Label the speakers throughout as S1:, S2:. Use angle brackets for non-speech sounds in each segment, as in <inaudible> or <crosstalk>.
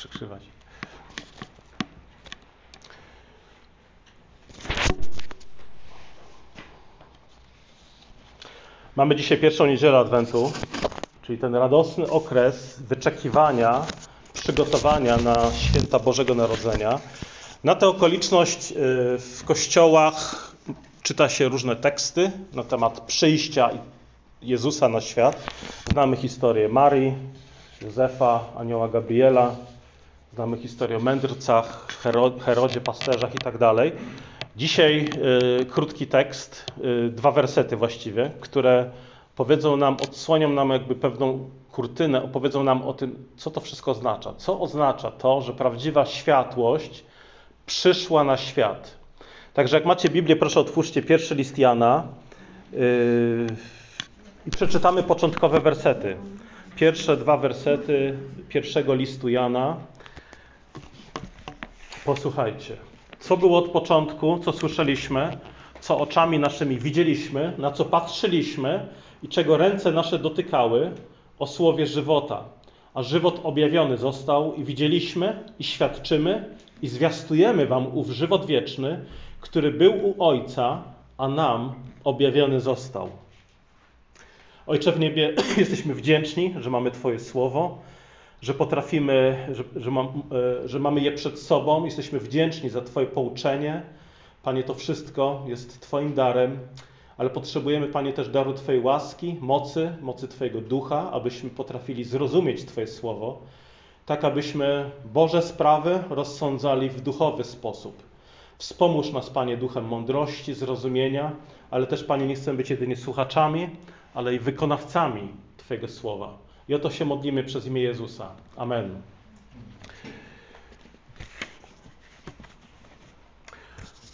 S1: przekrzywać. Mamy dzisiaj pierwszą niedzielę Adwentu, czyli ten radosny okres wyczekiwania, przygotowania na święta Bożego Narodzenia. Na tę okoliczność y, w kościołach czyta się różne teksty na temat przyjścia Jezusa na świat. Znamy historię Marii, Józefa, anioła Gabriela, znamy historię o mędrcach, Herodzie, pasterzach i tak. Dzisiaj y, krótki tekst, y, dwa wersety właściwie, które powiedzą nam, odsłonią nam jakby pewną kurtynę, opowiedzą nam o tym, co to wszystko oznacza. Co oznacza to, że prawdziwa światłość przyszła na świat. Także jak macie Biblię, proszę otwórzcie pierwszy list Jana yy, i przeczytamy początkowe wersety. Pierwsze dwa wersety pierwszego listu Jana. Posłuchajcie. Co było od początku, co słyszeliśmy, co oczami naszymi widzieliśmy, na co patrzyliśmy i czego ręce nasze dotykały, o słowie żywota. A żywot objawiony został i widzieliśmy i świadczymy i zwiastujemy wam ów żywot wieczny, który był u Ojca, a nam objawiony został. Ojcze w niebie, <clears throat> jesteśmy wdzięczni, że mamy Twoje słowo, że potrafimy, że, że, mam, e, że, mamy je przed sobą. Jesteśmy wdzięczni za Twoje pouczenie. Panie, to wszystko jest Twoim darem, ale potrzebujemy, Panie, też daru Twojej łaski, mocy, mocy Twojego ducha, abyśmy potrafili zrozumieć Twoje słowo, tak abyśmy Boże sprawy rozsądzali w duchowy sposób. Wspomóż nas, Panie, duchem mądrości, zrozumienia, ale też, Panie, nie chcemy być jedynie słuchaczami, ale i wykonawcami Twojego słowa. I o to się modlimy przez imię Jezusa. Amen.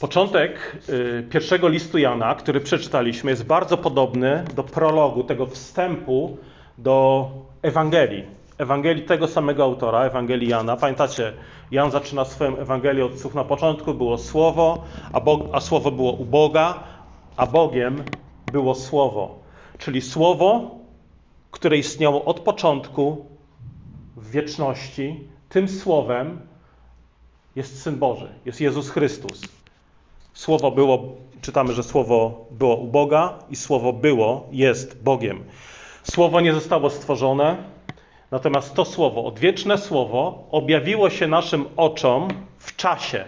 S1: Początek y, pierwszego listu Jana, który przeczytaliśmy, jest bardzo podobny do prologu, tego wstępu do Ewangelii. Ewangelii tego samego autora, Ewangelii Jana. Pamiętacie, Jan zaczyna swoją Ewangelię od słów na początku było Słowo, a, a Słowo było u Boga, a Bogiem było Słowo. Czyli Słowo, które istniało od początku w wieczności, tym Słowem jest Syn Boży, jest Jezus Chrystus. Słowo było, czytamy, że Słowo było u Boga i Słowo było, jest Bogiem. Słowo nie zostało stworzone, natomiast to Słowo, odwieczne Słowo, objawiło się naszym oczom w czasie,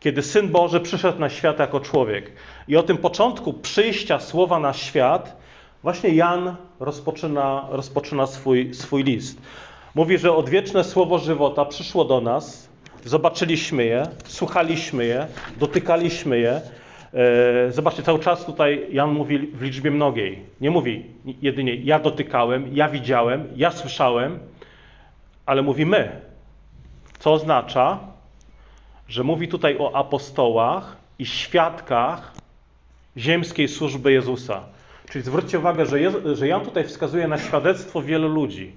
S1: kiedy Syn Boży przyszedł na świat jako człowiek. I o tym początku przyjścia Słowa na świat właśnie Jan rozpoczyna, rozpoczyna swój, swój list. Mówi, że odwieczne Słowo żywota przyszło do nas, zobaczyliśmy je, słuchaliśmy je, dotykaliśmy je. E, zobaczcie, cały czas tutaj Jan mówi w liczbie mnogiej. Nie mówi jedynie ja dotykałem, ja widziałem, ja słyszałem, ale mówi my. Co oznacza, że mówi tutaj o apostołach i świadkach ziemskiej służby Jezusa. Czyli zwróćcie uwagę, że, Jezu, że Jan tutaj wskazuje na świadectwo wielu ludzi.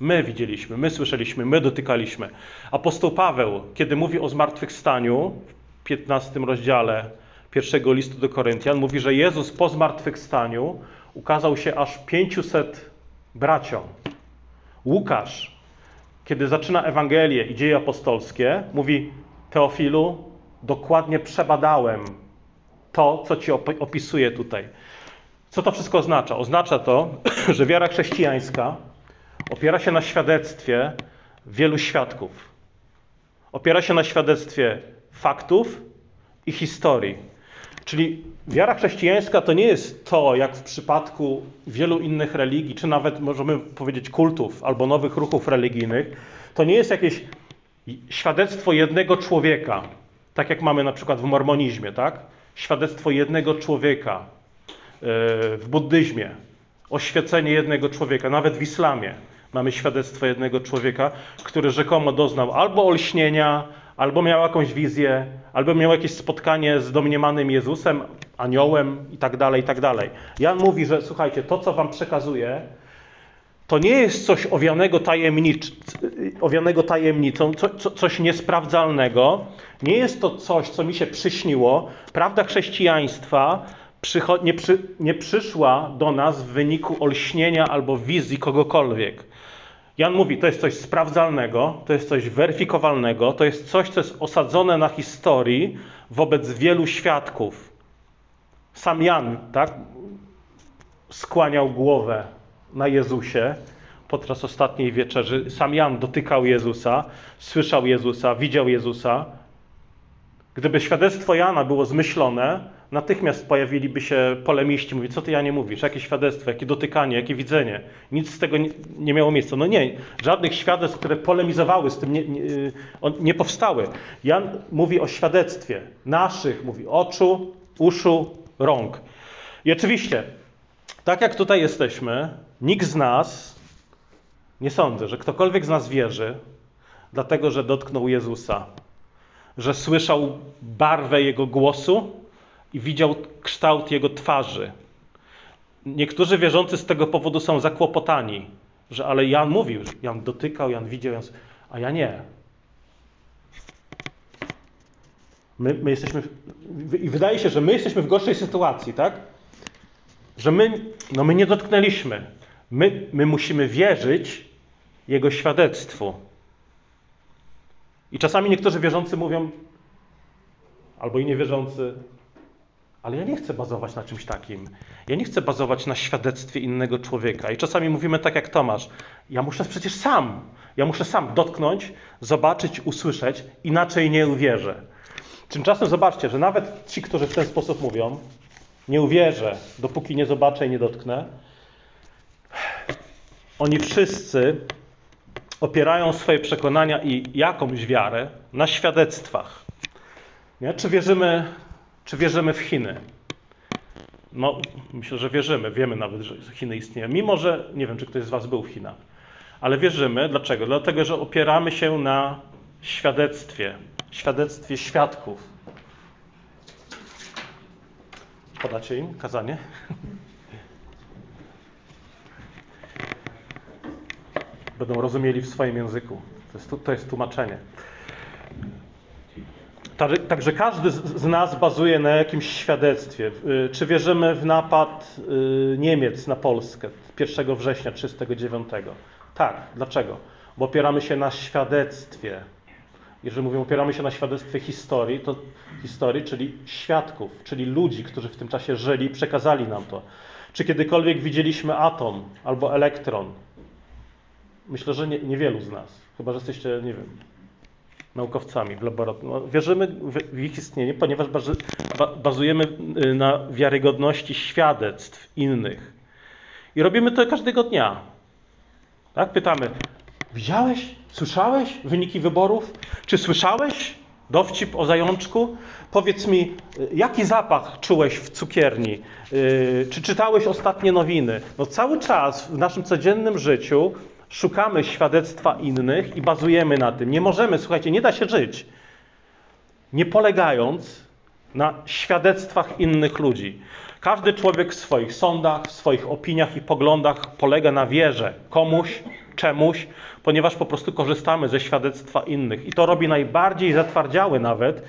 S1: My widzieliśmy, my słyszeliśmy, my dotykaliśmy. Apostoł Paweł, kiedy mówi o zmartwychwstaniu w 15 rozdziale pierwszego listu do Koryntian, mówi, że Jezus po zmartwychwstaniu ukazał się aż 500 braciom. Łukasz, kiedy zaczyna Ewangelię i dzieje apostolskie, mówi: Teofilu, dokładnie przebadałem to, co ci opisuję tutaj. Co to wszystko oznacza? Oznacza to, <clears throat> że wiara chrześcijańska opiera się na świadectwie wielu świadków. Opiera się na świadectwie faktów i historii. Czyli wiara chrześcijańska to nie jest to, jak w przypadku wielu innych religii, czy nawet możemy powiedzieć kultów albo nowych ruchów religijnych, to nie jest jakieś świadectwo jednego człowieka, tak jak mamy na przykład w mormonizmie, tak? Świadectwo jednego człowieka, w buddyzmie, oświecenie jednego człowieka, nawet w islamie mamy świadectwo jednego człowieka, który rzekomo doznał albo olśnienia, albo miał jakąś wizję, albo miał jakieś spotkanie z domniemanym Jezusem, aniołem i tak dalej, i tak dalej. Jan mówi, że słuchajcie, to co wam przekazuję, to nie jest coś owianego, tajemnicz, owianego tajemnicą, co, co, coś niesprawdzalnego. Nie jest to coś, co mi się przyśniło. Prawda chrześcijaństwa nie, przy, nie przyszła do nas w wyniku olśnienia albo wizji kogokolwiek. Jan mówi, to jest coś sprawdzalnego, to jest coś weryfikowalnego, to jest coś, co jest osadzone na historii wobec wielu świadków. Sam Jan, tak, skłaniał głowę na Jezusie podczas ostatniej wieczerzy. Sam Jan dotykał Jezusa, słyszał Jezusa, widział Jezusa. Gdyby świadectwo Jana było zmyślone, natychmiast pojawiliby się polemiści, mówi, co ty Janie mówisz, jakie świadectwo, jakie dotykanie, jakie widzenie. Nic z tego nie, nie miało miejsca. No nie, żadnych świadectw, które polemizowały z tym, nie, nie, nie powstały. Jan mówi o świadectwie naszych, mówi oczu, uszu, rąk. I oczywiście, tak jak tutaj jesteśmy, nikt z nas, nie sądzę, że ktokolwiek z nas wierzy, dlatego że dotknął Jezusa, że słyszał barwę Jego głosu i widział kształt Jego twarzy. Niektórzy wierzący z tego powodu są zakłopotani, że ale Jan mówił, Jan dotykał, Jan widział, Jan... a ja nie. My, my jesteśmy, i wydaje się, że my jesteśmy w gorszej sytuacji, tak? Że my, no my nie dotknęliśmy. My, my musimy wierzyć Jego świadectwu. I czasami niektórzy wierzący mówią, albo i niewierzący, ale ja nie chcę bazować na czymś takim. Ja nie chcę bazować na świadectwie innego człowieka. I czasami mówimy tak jak Tomasz, ja muszę przecież sam, ja muszę sam dotknąć, zobaczyć, usłyszeć, inaczej nie uwierzę. Tymczasem zobaczcie, że nawet ci, którzy w ten sposób mówią, nie uwierzę, dopóki nie zobaczę i nie dotknę, oni wszyscy opierają swoje przekonania i jakąś wiarę na świadectwach. Nie? Czy, wierzymy, czy wierzymy w Chiny? No, myślę, że wierzymy. Wiemy nawet, że Chiny istnieją. Mimo, że nie wiem, czy ktoś z Was był w Chinach. Ale wierzymy. Dlaczego? Dlatego, że opieramy się na świadectwie. Świadectwie świadków. Podacie im kazanie? Będą rozumieli w swoim języku. To jest, to jest tłumaczenie. Także każdy z nas bazuje na jakimś świadectwie. Y, czy wierzymy w napad y, Niemiec na Polskę 1 września 1939? Tak. Dlaczego? Bo opieramy się na świadectwie. Jeżeli mówimy, opieramy się na świadectwie historii, to historii, czyli świadków, czyli ludzi, którzy w tym czasie żyli, przekazali nam to. Czy kiedykolwiek widzieliśmy atom albo elektron? Myślę, że nie, niewielu z nas. Chyba, że jesteście, nie wiem, naukowcami w laboratorium. No, wierzymy w ich istnienie, ponieważ bazujemy y, na wiarygodności świadectw innych. I robimy to każdego dnia. Tak? Pytamy, widziałeś, słyszałeś wyniki wyborów? Czy słyszałeś dowcip o zajączku? Powiedz mi, y, jaki zapach czułeś w cukierni? Y, czy czytałeś ostatnie nowiny? No cały czas w naszym codziennym życiu szukamy świadectwa innych i bazujemy na tym. Nie możemy, słuchajcie, nie da się żyć, nie polegając na świadectwach innych ludzi. Każdy człowiek w swoich sądach, w swoich opiniach i poglądach polega na wierze komuś, czemuś, ponieważ po prostu korzystamy ze świadectwa innych. I to robi najbardziej zatwardziały nawet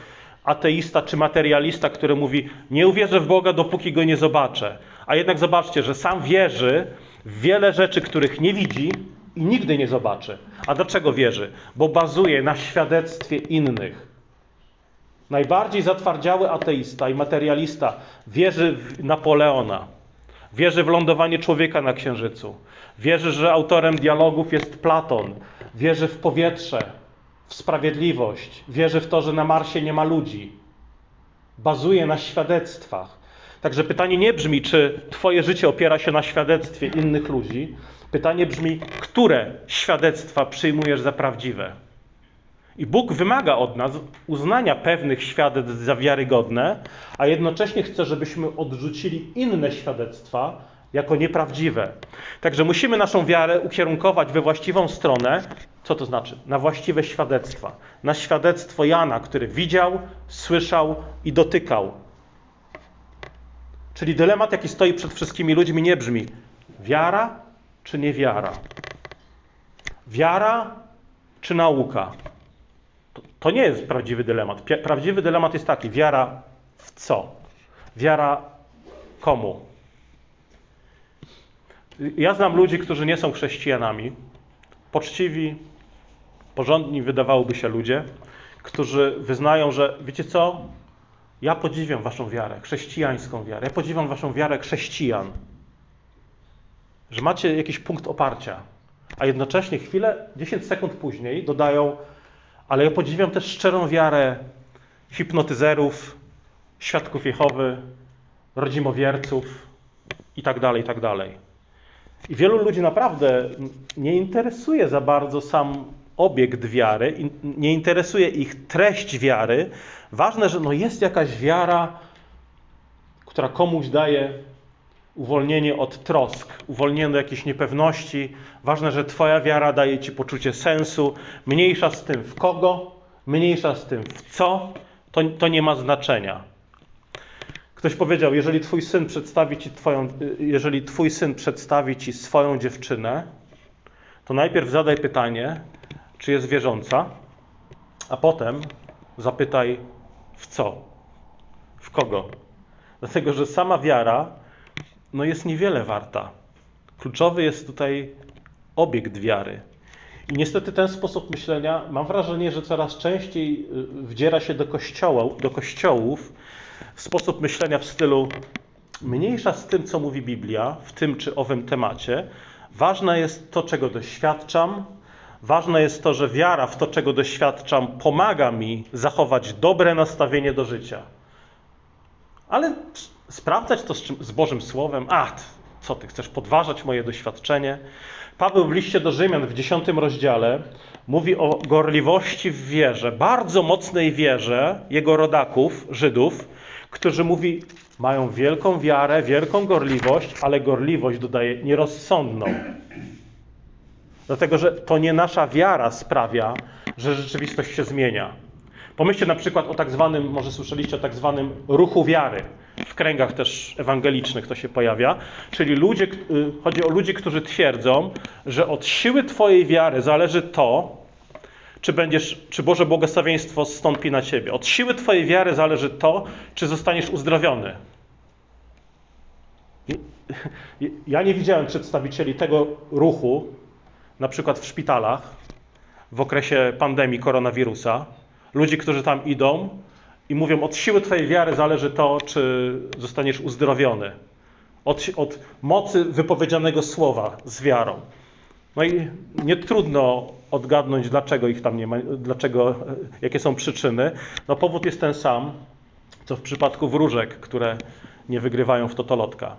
S1: ateista czy materialista, który mówi: Nie uwierzę w Boga, dopóki go nie zobaczę. A jednak zobaczcie, że sam wierzy w wiele rzeczy, których nie widzi, i nigdy nie zobaczy. A dlaczego wierzy? Bo bazuje na świadectwie innych. Najbardziej zatwardziały ateista i materialista wierzy w Napoleona, wierzy w lądowanie człowieka na Księżycu, wierzy, że autorem dialogów jest Platon, wierzy w powietrze, w sprawiedliwość, wierzy w to, że na Marsie nie ma ludzi. Bazuje na świadectwach. Także pytanie nie brzmi, czy Twoje życie opiera się na świadectwie innych ludzi, Pytanie brzmi, które świadectwa przyjmujesz za prawdziwe? I Bóg wymaga od nas uznania pewnych świadectw za wiarygodne, a jednocześnie chce, żebyśmy odrzucili inne świadectwa jako nieprawdziwe. Także musimy naszą wiarę ukierunkować we właściwą stronę. Co to znaczy? Na właściwe świadectwa. Na świadectwo Jana, który widział, słyszał i dotykał. Czyli dylemat, jaki stoi przed wszystkimi ludźmi, nie brzmi wiara czy niewiara? Wiara czy nauka? To, to nie jest prawdziwy dylemat. Prawdziwy dylemat jest taki: wiara w co? Wiara komu? Ja znam ludzi, którzy nie są chrześcijanami, poczciwi, porządni wydawałoby się ludzie, którzy wyznają, że wiecie co? Ja podziwiam waszą wiarę, chrześcijańską wiarę. Ja podziwiam waszą wiarę chrześcijan. Że macie jakiś punkt oparcia. A jednocześnie chwilę, 10 sekund później dodają, ale ja podziwiam też szczerą wiarę hipnotyzerów, świadków Jehowy, rodzimowierców i tak dalej, i tak. I wielu ludzi naprawdę nie interesuje za bardzo sam obiekt wiary, nie interesuje ich treść wiary. Ważne, że no jest jakaś wiara, która komuś daje uwolnienie od trosk, uwolnienie od jakiejś niepewności. Ważne, że Twoja wiara daje Ci poczucie sensu. Mniejsza z tym w kogo, mniejsza z tym w co, to, to nie ma znaczenia. Ktoś powiedział, jeżeli twój syn przedstawi ci twoją, jeżeli twój syn przedstawi ci swoją dziewczynę, to najpierw zadaj pytanie, czy jest wierząca, a potem zapytaj w co, w kogo. Dlatego, że sama wiara no jest niewiele warta. Kluczowy jest tutaj obiekt wiary. I niestety ten sposób myślenia, mam wrażenie, że coraz częściej y, wdziera się do, kościoła, do kościołów sposób myślenia w stylu mniejsza z tym, co mówi Biblia w tym czy owym temacie. Ważne jest to, czego doświadczam. Ważne jest to, że wiara w to, czego doświadczam, pomaga mi zachować dobre nastawienie do życia. Ale sprawdzać to z, czym, z Bożym Słowem, a co ty chcesz podważać moje doświadczenie? Paweł w liście do Rzymian w dziesiątym rozdziale mówi o gorliwości w wierze, bardzo mocnej wierze jego rodaków, Żydów, którzy mówi, mają wielką wiarę, wielką gorliwość, ale gorliwość dodaje nierozsądną. Dlatego, że to nie nasza wiara sprawia, że rzeczywistość się zmienia. Pomyślcie na przykład o tak zwanym, może słyszeliście o tak zwanym ruchu wiary. W kręgach też ewangelicznych to się pojawia. Czyli ludzie, y, chodzi o ludzi, którzy twierdzą, że od siły Twojej wiary zależy to, czy, będziesz, czy Boże błogosławieństwo zstąpi na ciebie. Od siły Twojej wiary zależy to, czy zostaniesz uzdrowiony. Ja nie widziałem przedstawicieli tego ruchu, na przykład w szpitalach, w okresie pandemii koronawirusa. Ludzi, którzy tam idą i mówią: Od siły Twojej wiary zależy to, czy zostaniesz uzdrowiony. Od, od mocy wypowiedzianego słowa z wiarą. No i nie trudno odgadnąć, dlaczego ich tam nie ma, dlaczego, jakie są przyczyny. No powód jest ten sam, co w przypadku wróżek, które nie wygrywają w totolotka.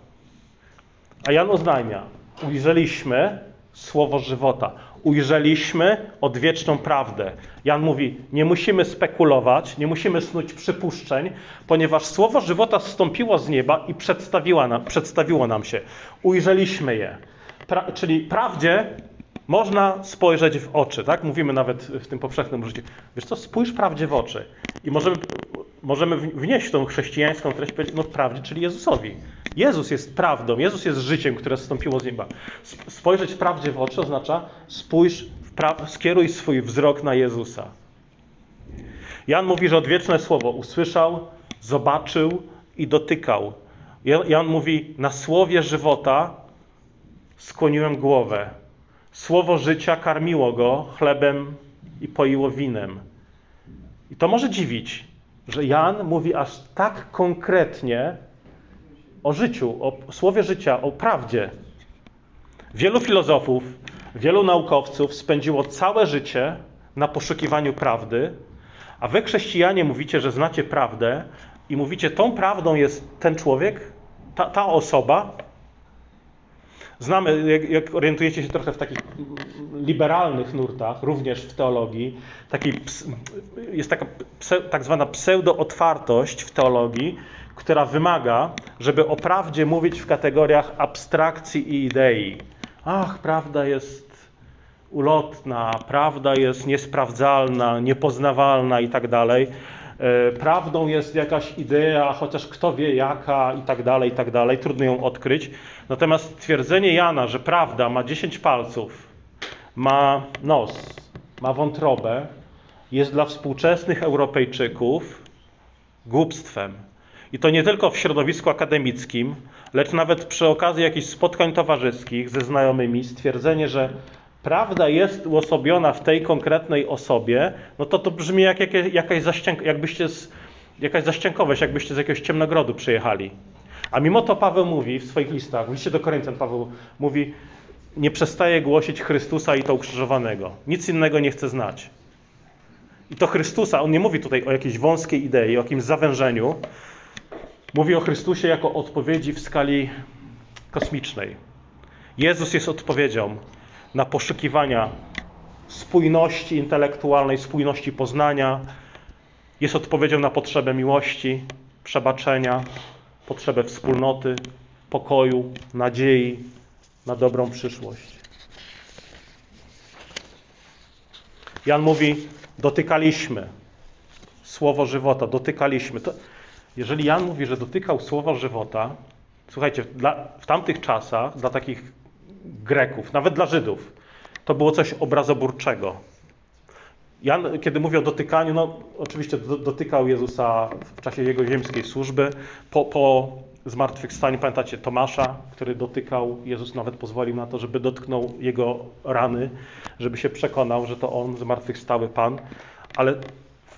S1: A Jan oznajmia, ujrzeliśmy słowo żywota, ujrzeliśmy odwieczną prawdę. Jan mówi, nie musimy spekulować, nie musimy snuć przypuszczeń, ponieważ słowo żywota zstąpiło z nieba i przedstawiło nam, przedstawiło nam się. Ujrzeliśmy je. Pra, czyli prawdzie można spojrzeć w oczy, tak? Mówimy nawet w tym powszechnym życiu. Wiesz co, spójrz prawdzie w oczy. I możemy, możemy wnieść tą chrześcijańską treść, powiedzieć, no prawdzie, czyli Jezusowi. Jezus jest prawdą, Jezus jest życiem, które zstąpiło z nieba. Spojrzeć prawdzie w oczy oznacza spójrz, skieruj swój wzrok na Jezusa. Jan mówi, że odwieczne słowo usłyszał, zobaczył i dotykał. Jan mówi, na słowie żywota skłoniłem głowę. Słowo życia karmiło go chlebem i poiło winem. I to może dziwić, że Jan mówi aż tak konkretnie o życiu, o słowie życia, o prawdzie. Wielu filozofów, wielu naukowców spędziło całe życie na poszukiwaniu prawdy, a wy, chrześcijanie, mówicie, że znacie prawdę i mówicie, tą prawdą jest ten człowiek, ta, ta osoba, Znamy, jak, jak, orientujecie się trochę w takich liberalnych nurtach, również w teologii, taki, jest taka tak zwana pseudo-otwartość w teologii, która wymaga, żeby o prawdzie mówić w kategoriach abstrakcji i idei. Ach, prawda jest ulotna, prawda jest niesprawdzalna, niepoznawalna i tak dalej. E, prawdą jest jakaś idea, chociaż kto wie jaka i tak dalej, i tak dalej. Trudno ją odkryć. Natomiast twierdzenie Jana, że prawda ma 10 palców, ma nos, ma wątrobę, jest dla współczesnych Europejczyków głupstwem. I to nie tylko w środowisku akademickim, lecz nawet przy okazji jakichś spotkań towarzyskich ze znajomymi, stwierdzenie, że prawda jest uosobiona w tej konkretnej osobie, no to to brzmi jak jakie, jakaś, zaściank, jakbyście z, jakaś zaściankowość, jakbyście z jakiegoś ciemnogrodu przyjechali. A mimo to Paweł mówi w swoich listach, w liście do Koryntian Paweł mówi, nie przestaje głosić Chrystusa i to ukrzyżowanego. Nic innego nie chce znać. I to Chrystusa, on nie mówi tutaj o jakiejś wąskiej idei, o jakimś zawężeniu. Mówi o Chrystusie jako odpowiedzi w skali kosmicznej. Jezus jest odpowiedzią na poszukiwania spójności intelektualnej, spójności poznania. Jest odpowiedzią na potrzebę miłości, przebaczenia, potrzebę wspólnoty, pokoju, nadziei na dobrą przyszłość. Jan mówi: dotykaliśmy słowo żywota, dotykaliśmy. To, jeżeli Jan mówi, że dotykał słowa żywota, słuchajcie, dla, w tamtych czasach, dla takich Greków, nawet dla Żydów, to było coś obrazoburczego. Jan, kiedy mówi o dotykaniu, no oczywiście dotykał Jezusa w czasie jego ziemskiej służby. Po, po zmartwychwstaniu, pamiętacie Tomasza, który dotykał, Jezus nawet pozwolił na to, żeby dotknął jego rany, żeby się przekonał, że to on, zmartwychwstały Pan. Ale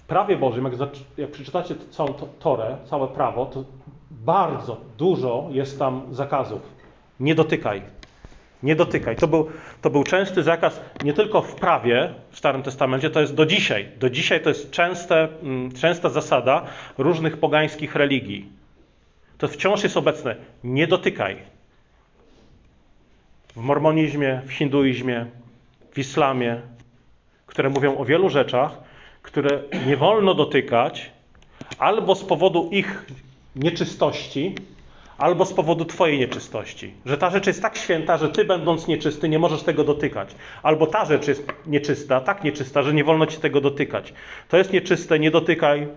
S1: prawie Bożym, jak, jak przeczytacie całą Torę, całe prawo, to bardzo dużo jest tam zakazów. Nie dotykaj, nie dotykaj. To był, to był częsty zakaz nie tylko w prawie w Starym Testamencie, to jest do dzisiaj. Do dzisiaj to jest częste, mm, częsta zasada różnych pogańskich religii. To wciąż jest obecne. Nie dotykaj. W mormonizmie, w hinduizmie, w islamie, które mówią o wielu rzeczach, które nie wolno dotykać, albo z powodu ich nieczystości, albo z powodu Twojej nieczystości. Że ta rzecz jest tak święta, że Ty, będąc nieczysty, nie możesz tego dotykać. Albo ta rzecz jest nieczysta, tak nieczysta, że nie wolno Ci tego dotykać. To jest nieczyste, nie dotykaj.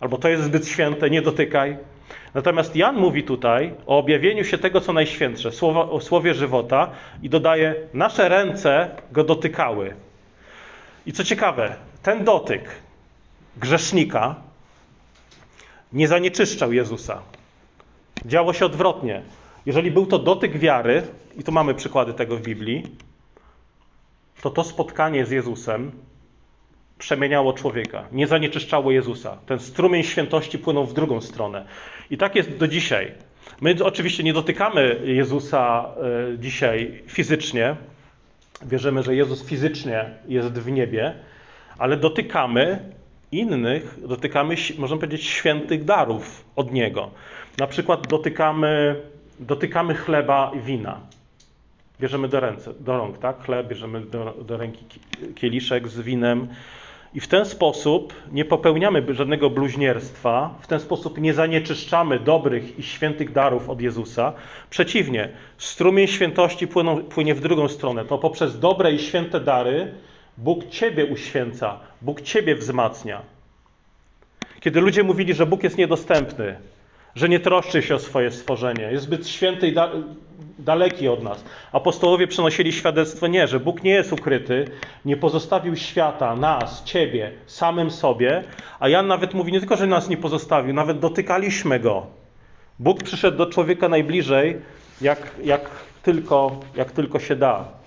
S1: Albo to jest zbyt święte, nie dotykaj. Natomiast Jan mówi tutaj o objawieniu się tego, co najświętsze, słowa, o słowie żywota i dodaje, nasze ręce go dotykały. I co ciekawe, ten dotyk grzesznika nie zanieczyszczał Jezusa. Działo się odwrotnie. Jeżeli był to dotyk wiary, i tu mamy przykłady tego w Biblii, to to spotkanie z Jezusem przemieniało człowieka, nie zanieczyszczało Jezusa. Ten strumień świętości płynął w drugą stronę. I tak jest do dzisiaj. My oczywiście nie dotykamy Jezusa e, dzisiaj fizycznie. Wierzymy, że Jezus fizycznie jest w niebie, ale dotykamy innych, dotykamy, można powiedzieć, świętych darów od Niego. Na przykład dotykamy, dotykamy chleba i wina. Bierzemy do, ręce, do rąk, tak? Chleb, bierzemy do, do ręki kieliszek z winem. I w ten sposób nie popełniamy żadnego bluźnierstwa, w ten sposób nie zanieczyszczamy dobrych i świętych darów od Jezusa. Przeciwnie, strumień świętości płynie w drugą stronę. To poprzez dobre i święte dary Bóg Ciebie uświęca, Bóg Ciebie wzmacnia. Kiedy ludzie mówili, że Bóg jest niedostępny, że nie troszczy się o swoje stworzenie, jest zbyt święty i da daleki od nas. Apostołowie przynosili świadectwo nie, że Bóg nie jest ukryty, nie pozostawił świata, nas, ciebie, samym sobie, a Jan nawet mówi nie tylko, że nas nie pozostawił, nawet dotykaliśmy go. Bóg przyszedł do człowieka najbliżej, jak, jak, tylko, jak tylko się da.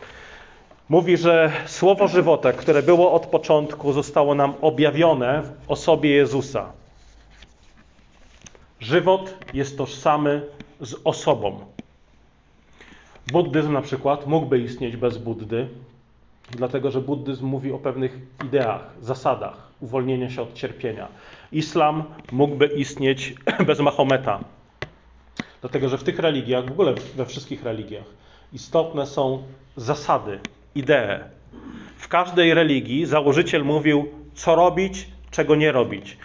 S1: Mówi, że słowo żywota, które było od początku, zostało nam objawione w osobie Jezusa. Żywot jest tożsamy z osobą. Buddyzm na przykład mógłby istnieć bez Buddy, dlatego że buddyzm mówi o pewnych ideach, zasadach uwolnienia się od cierpienia. Islam mógłby istnieć <clears throat> bez Mahometa, dlatego że w tych religiach, w ogóle we wszystkich religiach, istotne są zasady, idee. W każdej religii założyciel mówił, co robić, czego nie robić.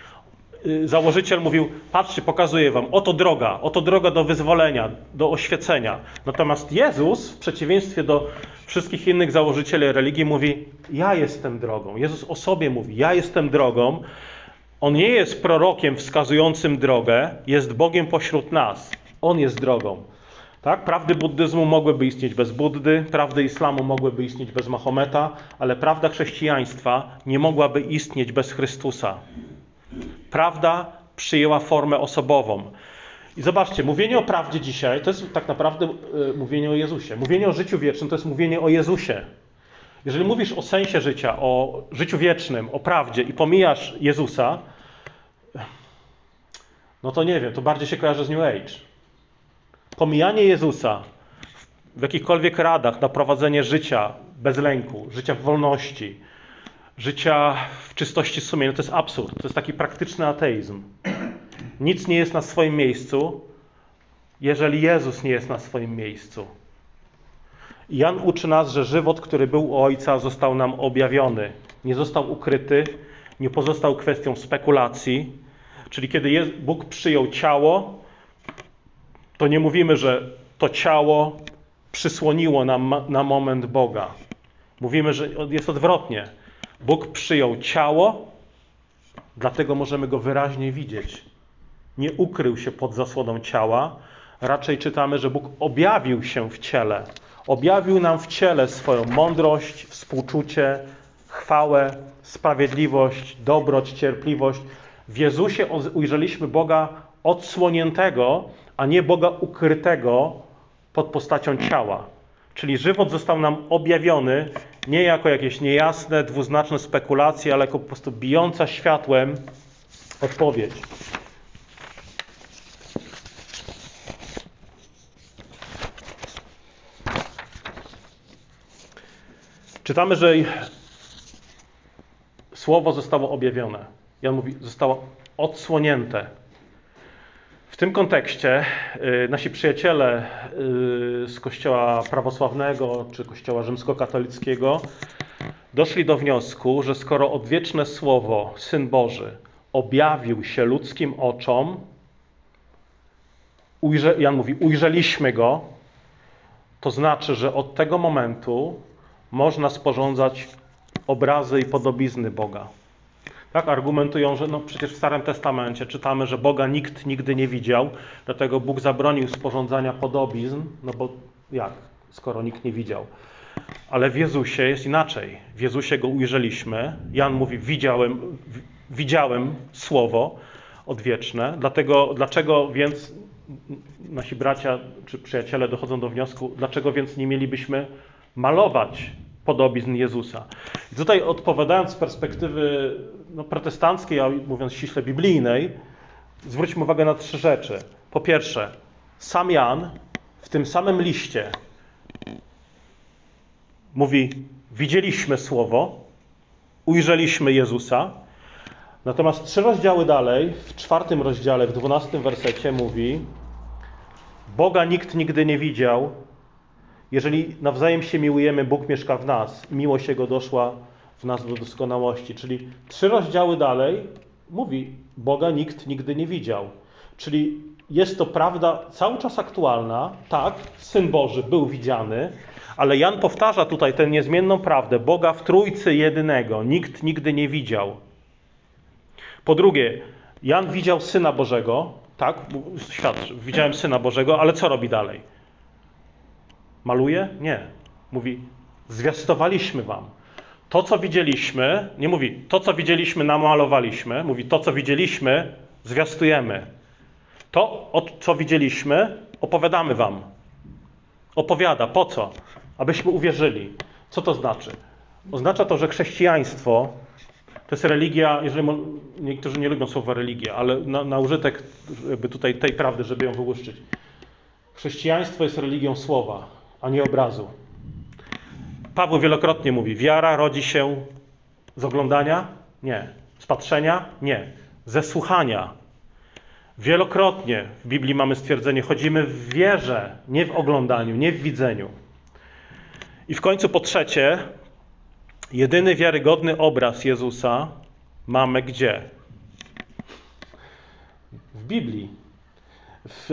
S1: Y, założyciel mówił: Patrzcie, pokazuję wam, oto droga, oto droga do wyzwolenia, do oświecenia. Natomiast Jezus, w przeciwieństwie do wszystkich innych założycieli religii, mówi: Ja jestem drogą. Jezus o sobie mówi: Ja jestem drogą. On nie jest prorokiem wskazującym drogę, jest Bogiem pośród nas. On jest drogą. Tak? Prawdy buddyzmu mogłyby istnieć bez Buddy, prawdy islamu mogłyby istnieć bez Mahometa, ale prawda chrześcijaństwa nie mogłaby istnieć bez Chrystusa. Prawda przyjęła formę osobową. I zobaczcie, mówienie o prawdzie dzisiaj to jest tak naprawdę e, mówienie o Jezusie. Mówienie o życiu wiecznym to jest mówienie o Jezusie. Jeżeli mówisz o sensie życia, o życiu wiecznym, o prawdzie i pomijasz Jezusa, no to nie wiem, to bardziej się kojarzy z New Age. Pomijanie Jezusa w jakichkolwiek radach na prowadzenie życia bez lęku, życia w wolności, życia w czystości sumienia, to jest absurd. To jest taki praktyczny ateizm. Nic nie jest na swoim miejscu, jeżeli Jezus nie jest na swoim miejscu. Jan uczy nas, że żywot, który był u Ojca, został nam objawiony. Nie został ukryty, nie pozostał kwestią spekulacji. Czyli kiedy Bóg przyjął ciało, to nie mówimy, że to ciało przysłoniło nam na moment Boga. Mówimy, że jest odwrotnie. Bóg przyjął ciało, dlatego możemy go wyraźnie widzieć. Nie ukrył się pod zasłoną ciała, raczej czytamy, że Bóg objawił się w ciele. Objawił nam w ciele swoją mądrość, współczucie, chwałę, sprawiedliwość, dobroć, cierpliwość. W Jezusie ujrzeliśmy Boga odsłoniętego, a nie Boga ukrytego pod postacią ciała. Czyli żywot został nam objawiony nie jako jakieś niejasne, dwuznaczne spekulacje, ale jako po prostu bijąca światłem odpowiedź. Czytamy, że słowo zostało objawione. Jan mówi, zostało odsłonięte. W tym kontekście y, nasi przyjaciele y, z Kościoła prawosławnego czy Kościoła rzymskokatolickiego doszli do wniosku, że skoro odwieczne słowo, Syn Boży, objawił się ludzkim oczom, ujrze, Jan mówi, ujrzeliśmy go, to znaczy, że od tego momentu można sporządzać obrazy i podobizny Boga. Tak argumentują, że no przecież w Starym Testamencie czytamy, że Boga nikt nigdy nie widział, dlatego Bóg zabronił sporządzania podobizn, no bo jak, skoro nikt nie widział. Ale w Jezusie jest inaczej. W Jezusie go ujrzeliśmy. Jan mówi, widziałem, widziałem słowo odwieczne. Dlatego, dlaczego więc nasi bracia czy przyjaciele dochodzą do wniosku, dlaczego więc nie mielibyśmy malować podobizn Jezusa. I tutaj odpowiadając z perspektywy no, protestanckiej, a mówiąc ściśle biblijnej, zwróćmy uwagę na trzy rzeczy. Po pierwsze, sam Jan w tym samym liście mówi: Widzieliśmy słowo, ujrzeliśmy Jezusa. Natomiast trzy rozdziały dalej, w czwartym rozdziale, w dwunastym wersecie mówi: Boga nikt nigdy nie widział, jeżeli nawzajem się miłujemy, Bóg mieszka w nas. Miłość Jego doszła w nas do doskonałości. Czyli trzy rozdziały dalej mówi, Boga nikt nigdy nie widział. Czyli jest to prawda cały czas aktualna. Tak, Syn Boży był widziany, ale Jan powtarza tutaj tę niezmienną prawdę. Boga w Trójcy jedynego nikt nigdy nie widział. Po drugie, Jan widział Syna Bożego, tak, świadczy, widziałem Syna Bożego, ale co robi dalej? Maluje? Nie. Mówi, zwiastowaliśmy wam. To, co widzieliśmy, nie mówi, to, co widzieliśmy, namalowaliśmy. Mówi, to, co widzieliśmy, zwiastujemy. To, co widzieliśmy, opowiadamy wam. Opowiada. Po co? Abyśmy uwierzyli. Co to znaczy? Oznacza to, że chrześcijaństwo to jest religia, jeżeli niektórzy nie lubią słowa religia, ale na, na użytek jakby tutaj tej prawdy, żeby ją wyłuszczyć. Chrześcijaństwo jest religią słowa a nie obrazu. Paweł wielokrotnie mówi: wiara rodzi się z oglądania? Nie. Z patrzenia? Nie. Ze słuchania. Wielokrotnie w Biblii mamy stwierdzenie: chodzimy w wierze, nie w oglądaniu, nie w widzeniu. I w końcu po trzecie, jedyny wiarygodny obraz Jezusa mamy gdzie? W Biblii. W,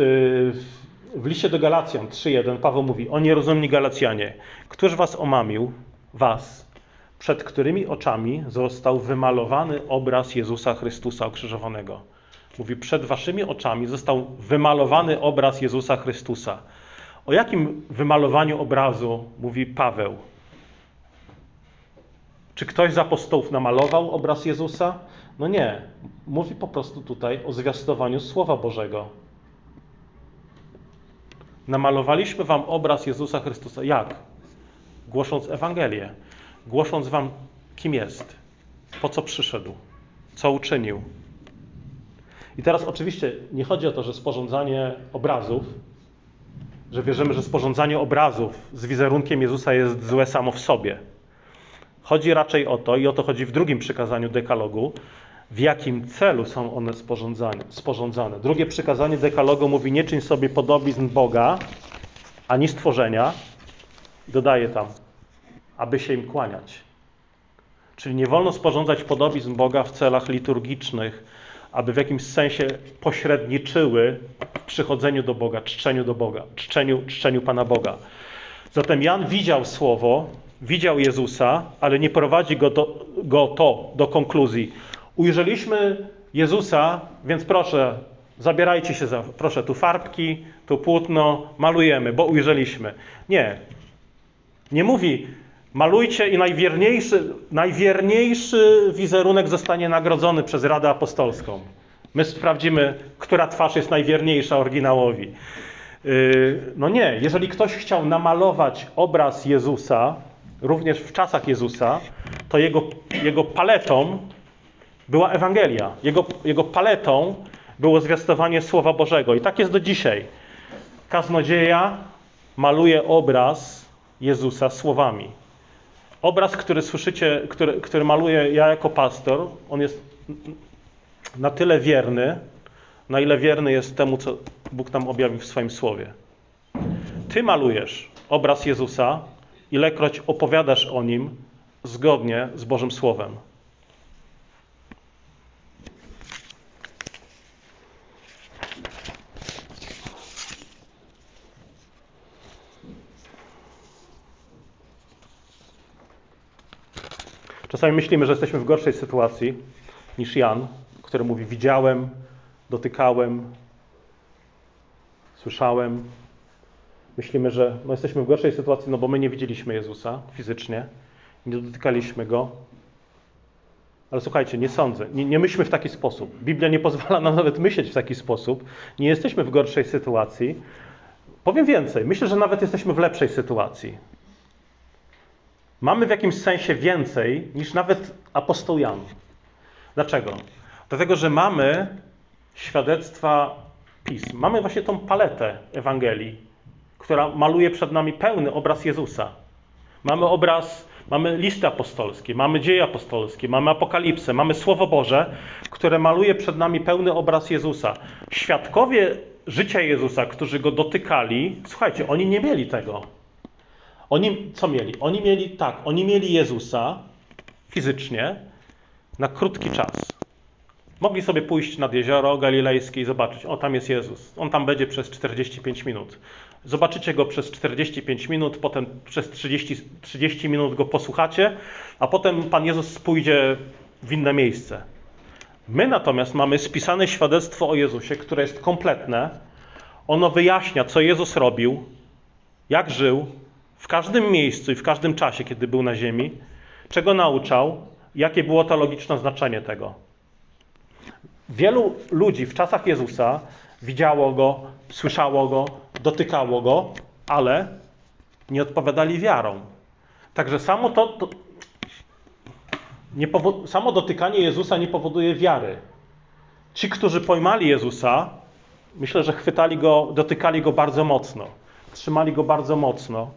S1: w w liście do Galacjan 3:1 Paweł mówi: O nierozumni Galacjanie, któż was omamił, was, przed którymi oczami został wymalowany obraz Jezusa Chrystusa okrzyżowanego. Mówi: Przed waszymi oczami został wymalowany obraz Jezusa Chrystusa. O jakim wymalowaniu obrazu mówi Paweł? Czy ktoś z apostołów namalował obraz Jezusa? No nie. Mówi po prostu tutaj o zwiastowaniu Słowa Bożego. Namalowaliśmy wam obraz Jezusa Chrystusa. Jak? Głosząc Ewangelię. głosząc wam, kim jest, po co przyszedł, co uczynił. I teraz oczywiście nie chodzi o to, że sporządzanie obrazów, że wierzymy, że sporządzanie obrazów z wizerunkiem Jezusa jest złe samo w sobie. Chodzi raczej o to, i o to chodzi w drugim przykazaniu dekalogu, w jakim celu są one sporządzane. Drugie przykazanie dekalogu mówi: Nie czyń sobie podobizn Boga ani stworzenia. Dodaje tam, aby się im kłaniać. Czyli nie wolno sporządzać podobizn Boga w celach liturgicznych, aby w jakimś sensie pośredniczyły w przychodzeniu do Boga, czczeniu do Boga, czczeniu, czczeniu Pana Boga. Zatem Jan widział Słowo, widział Jezusa, ale nie prowadzi go, do, go to do konkluzji. Ujrzeliśmy Jezusa, więc proszę, zabierajcie się za, proszę, tu farbki, tu płótno, malujemy, bo ujrzeliśmy. Nie. Nie mówi, malujcie i najwierniejszy, najwierniejszy wizerunek zostanie nagrodzony przez Radę Apostolską. My sprawdzimy, która twarz jest najwierniejsza oryginałowi. Yy, no nie, jeżeli ktoś chciał namalować obraz Jezusa, również w czasach Jezusa, to jego, jego paletą była Ewangelia. Jego, jego paletą było zwiastowanie Słowa Bożego. I tak jest do dzisiaj. Kaznodzieja maluje obraz Jezusa słowami. Obraz, który słyszycie, który, który maluję ja jako pastor, on jest na tyle wierny, na ile wierny jest temu, co Bóg nam objawił w swoim słowie. Ty malujesz obraz Jezusa, ilekroć opowiadasz o nim zgodnie z Bożym Słowem. Czasami myślimy, że jesteśmy w gorszej sytuacji niż Jan, który mówi: Widziałem, dotykałem, słyszałem. Myślimy, że no jesteśmy w gorszej sytuacji, no bo my nie widzieliśmy Jezusa fizycznie, nie dotykaliśmy go. Ale słuchajcie, nie sądzę, nie, nie myślmy w taki sposób. Biblia nie pozwala nam nawet myśleć w taki sposób. Nie jesteśmy w gorszej sytuacji. Powiem więcej, myślę, że nawet jesteśmy w lepszej sytuacji mamy w jakimś sensie więcej niż nawet apostoł Jan. Dlaczego? Dlatego, że mamy świadectwa pism. Mamy właśnie tą paletę Ewangelii, która maluje przed nami pełny obraz Jezusa. Mamy obraz, mamy listy apostolskie, mamy dzieje apostolskie, mamy apokalipsę, mamy Słowo Boże, które maluje przed nami pełny obraz Jezusa. Świadkowie życia Jezusa, którzy go dotykali, słuchajcie, oni nie mieli tego. Oni co mieli? Oni mieli tak, oni mieli Jezusa fizycznie na krótki czas. Mogli sobie pójść nad jezioro galilejskie i zobaczyć, o tam jest Jezus. On tam będzie przez 45 minut. Zobaczycie go przez 45 minut, potem przez 30, 30 minut go posłuchacie, a potem Pan Jezus pójdzie w inne miejsce. My natomiast mamy spisane świadectwo o Jezusie, które jest kompletne. Ono wyjaśnia, co Jezus robił, jak żył, w każdym miejscu i w każdym czasie, kiedy był na ziemi, czego nauczał, jakie było to logiczne znaczenie tego. Wielu ludzi w czasach Jezusa widziało go, słyszało go, dotykało go, ale nie odpowiadali wiarą. Także samo to, to samo dotykanie Jezusa nie powoduje wiary. Ci, którzy pojmali Jezusa, myślę, że chwytali go, dotykali go bardzo mocno, trzymali go bardzo mocno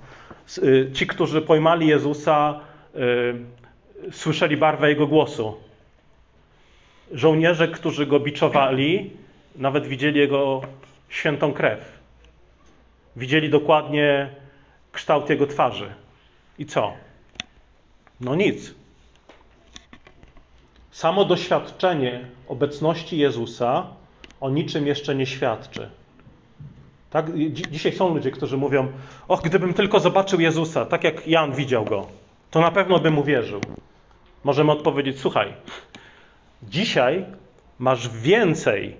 S1: ci, którzy pojmali Jezusa, y, słyszeli barwę Jego głosu. Żołnierze, którzy go biczowali, nawet widzieli Jego świętą krew. Widzieli dokładnie kształt Jego twarzy. I co? No nic. Samo doświadczenie obecności Jezusa o niczym jeszcze nie świadczy. Tak? Dzisiaj są ludzie, którzy mówią: Och, gdybym tylko zobaczył Jezusa, tak jak Jan widział go, to na pewno bym uwierzył. Możemy odpowiedzieć: Słuchaj, dzisiaj masz więcej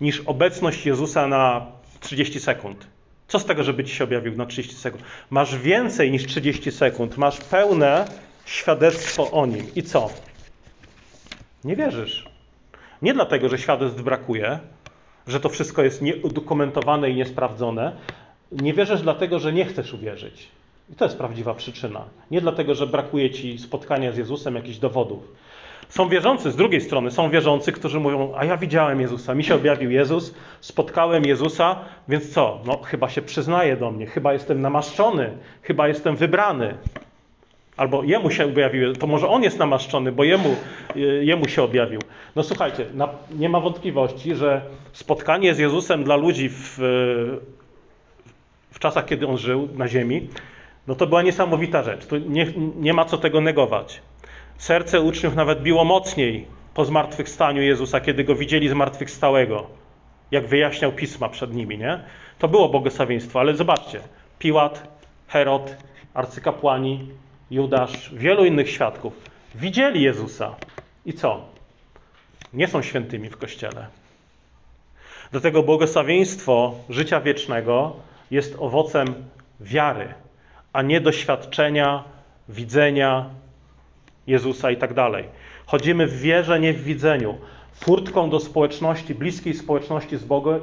S1: niż obecność Jezusa na 30 sekund. Co z tego, żeby ci się objawił na 30 sekund? Masz więcej niż 30 sekund, masz pełne świadectwo o nim. I co? Nie wierzysz. Nie dlatego, że świadectw brakuje, że to wszystko jest nieudokumentowane i niesprawdzone. Nie wierzysz dlatego, że nie chcesz uwierzyć. I to jest prawdziwa przyczyna. Nie dlatego, że brakuje ci spotkania z Jezusem, jakichś dowodów. Są wierzący, z drugiej strony, są wierzący, którzy mówią: A ja widziałem Jezusa, mi się objawił Jezus, spotkałem Jezusa, więc co? No, chyba się przyznaje do mnie, chyba jestem namaszczony, chyba jestem wybrany. Albo jemu się objawił, to może on jest namaszczony, bo jemu, jemu się objawił. No słuchajcie, nie ma wątpliwości, że spotkanie z Jezusem dla ludzi w, w czasach, kiedy on żył na ziemi, no to była niesamowita rzecz. Nie, nie ma co tego negować. Serce uczniów nawet biło mocniej po zmartwychwstaniu Jezusa, kiedy go widzieli zmartwychwstałego, jak wyjaśniał pisma przed nimi, nie? To było błogosławieństwo, ale zobaczcie, Piłat, Herod, arcykapłani, Judasz, wielu innych świadków widzieli Jezusa. I co? Nie są świętymi w kościele. Dlatego błogosławieństwo życia wiecznego jest owocem wiary, a nie doświadczenia, widzenia Jezusa i tak dalej. Chodzimy w wierze, nie w widzeniu. Furtką do społeczności, bliskiej społeczności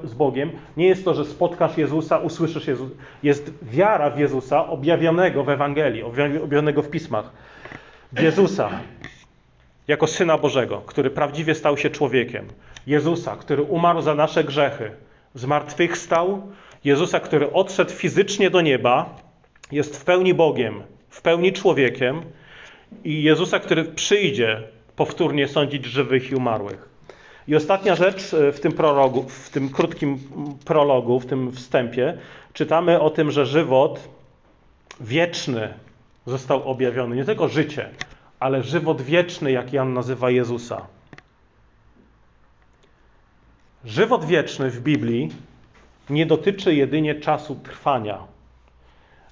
S1: z, Bogiem nie jest to, że spotkasz Jezusa, usłyszysz Jezusa. Jest wiara w Jezusa objawionego w Ewangelii, objawionego w pismach. W Jezusa jako Syna Bożego, który prawdziwie stał się człowiekiem. Jezusa, który umarł za nasze grzechy, zmartwychwstał. Jezusa, który odszedł fizycznie do nieba, jest w pełni Bogiem, w pełni człowiekiem i Jezusa, który przyjdzie powtórnie sądzić żywych i umarłych. I ostatnia rzecz e, w tym prologu, w tym krótkim prologu, w tym wstępie, czytamy o tym, że żywot wieczny został objawiony. Nie tylko życie, ale żywot wieczny, jak Jan nazywa Jezusa. Żywot wieczny w Biblii nie dotyczy jedynie czasu trwania.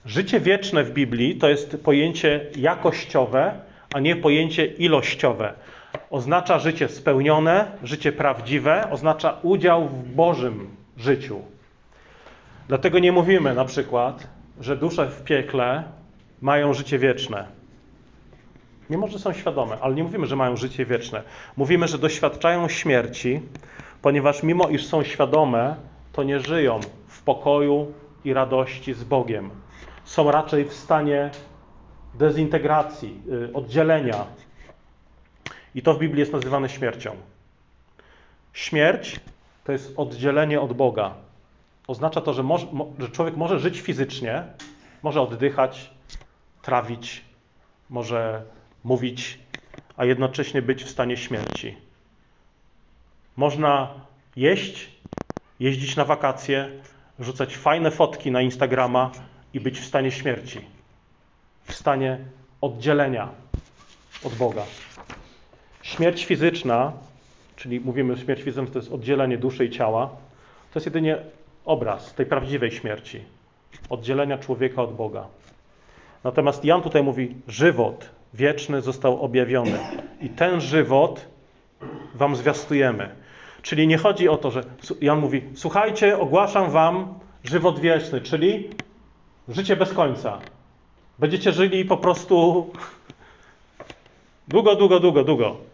S1: Życie wieczne w Biblii to jest pojęcie jakościowe, a nie pojęcie ilościowe. Oznacza życie spełnione, życie prawdziwe, oznacza udział w Bożym życiu. Dlatego nie mówimy na przykład, że dusze w piekle mają życie wieczne. Mimo, że są świadome, ale nie mówimy, że mają życie wieczne. Mówimy, że doświadczają śmierci, ponieważ mimo iż są świadome, to nie żyją w pokoju i radości z Bogiem są raczej w stanie dezintegracji, y, oddzielenia. I to w Biblii jest nazywane śmiercią. Śmierć to jest oddzielenie od Boga. Oznacza to, że, może, że człowiek może żyć fizycznie, może oddychać, trawić, może mówić, a jednocześnie być w stanie śmierci. Można jeść, jeździć na wakacje, rzucać fajne fotki na Instagrama, i być w stanie śmierci, w stanie oddzielenia od Boga. Śmierć fizyczna, czyli mówimy, śmierć fizyczna to jest oddzielenie duszy i ciała, to jest jedynie obraz tej prawdziwej śmierci, oddzielenia człowieka od Boga. Natomiast Jan tutaj mówi, żywot wieczny został objawiony i ten żywot wam zwiastujemy. Czyli nie chodzi o to, że Jan mówi, słuchajcie, ogłaszam wam żywot wieczny, czyli Życie bez końca. Będziecie żyli po prostu długo, długo, długo, długo.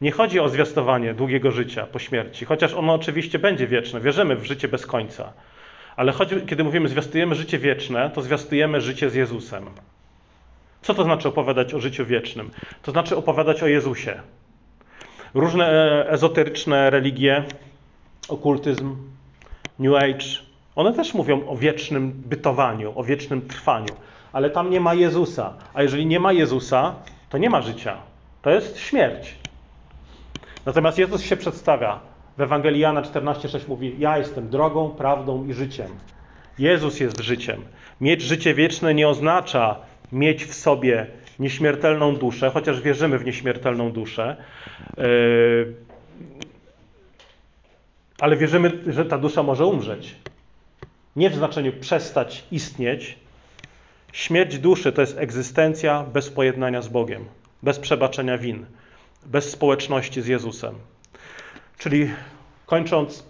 S1: Nie chodzi o zwiastowanie długiego życia po śmierci, chociaż ono oczywiście będzie wieczne. Wierzymy w życie bez końca. Ale kiedy mówimy zwiastujemy życie wieczne, to zwiastujemy życie z Jezusem. Co to znaczy opowiadać o życiu wiecznym? To znaczy opowiadać o Jezusie. Różne e, ezoteryczne religie, okultyzm, New Age, one też mówią o wiecznym bytowaniu, o wiecznym trwaniu, ale tam nie ma Jezusa. A jeżeli nie ma Jezusa, to nie ma życia. To jest śmierć. Natomiast Jezus się przedstawia. W Ewangelii Jana 14,6 mówi: Ja jestem drogą, prawdą i życiem. Jezus jest życiem. Mieć życie wieczne nie oznacza mieć w sobie nieśmiertelną duszę, chociaż wierzymy w nieśmiertelną duszę. Yy, ale wierzymy, że ta dusza może umrzeć nie w znaczeniu przestać istnieć. Śmierć duszy to jest egzystencja bez pojednania z Bogiem, bez przebaczenia win, bez społeczności z Jezusem. Czyli kończąc,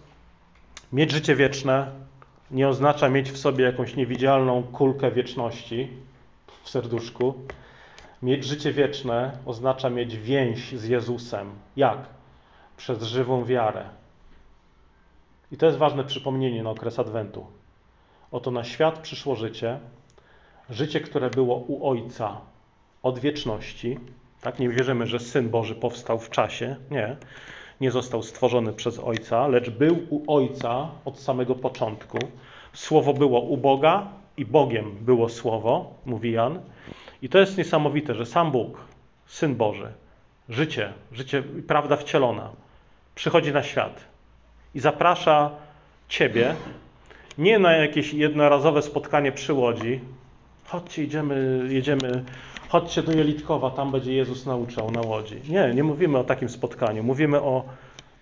S1: mieć życie wieczne nie oznacza mieć w sobie jakąś niewidzialną kulkę wieczności w serduszku. Mieć życie wieczne oznacza mieć więź z Jezusem. Jak? Przez żywą wiarę. I to jest ważne przypomnienie na okres Adwentu. Oto na świat przyszło życie, życie, które było u Ojca od wieczności. Tak, nie wierzymy, że Syn Boży powstał w czasie. Nie. Nie został stworzony przez Ojca, lecz był u Ojca od samego początku. Słowo było u Boga i Bogiem było Słowo, mówi Jan. I to jest niesamowite, że sam Bóg, Syn Boży, życie, życie, prawda wcielona, przychodzi na świat i zaprasza Ciebie nie na jakieś jednorazowe spotkanie przy łodzi. Chodźcie, idziemy, jedziemy, chodźcie do Jelitkowa, tam będzie Jezus nauczał na łodzi. Nie, nie mówimy o takim spotkaniu. Mówimy o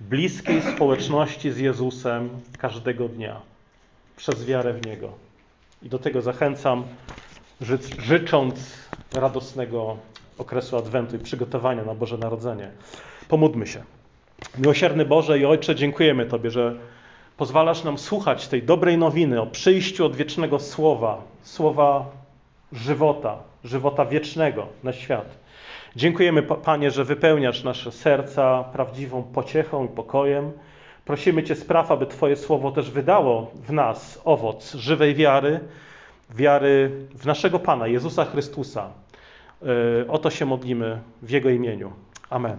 S1: bliskiej społeczności z Jezusem każdego dnia przez wiarę w Niego. I do tego zachęcam, ży życząc radosnego okresu Adwentu i przygotowania na Boże Narodzenie. Pomódmy się. Miłosierny Boże i Ojcze, dziękujemy Tobie, że pozwalasz nam słuchać tej dobrej nowiny o przyjściu odwiecznego Słowa, Słowa żywota, żywota wiecznego na świat. Dziękujemy, Panie, że wypełniasz nasze serca prawdziwą pociechą i pokojem. Prosimy Cię, spraw, aby Twoje Słowo też wydało w nas owoc żywej wiary, wiary w naszego Pana, Jezusa Chrystusa. O to się modlimy w Jego imieniu. Amen.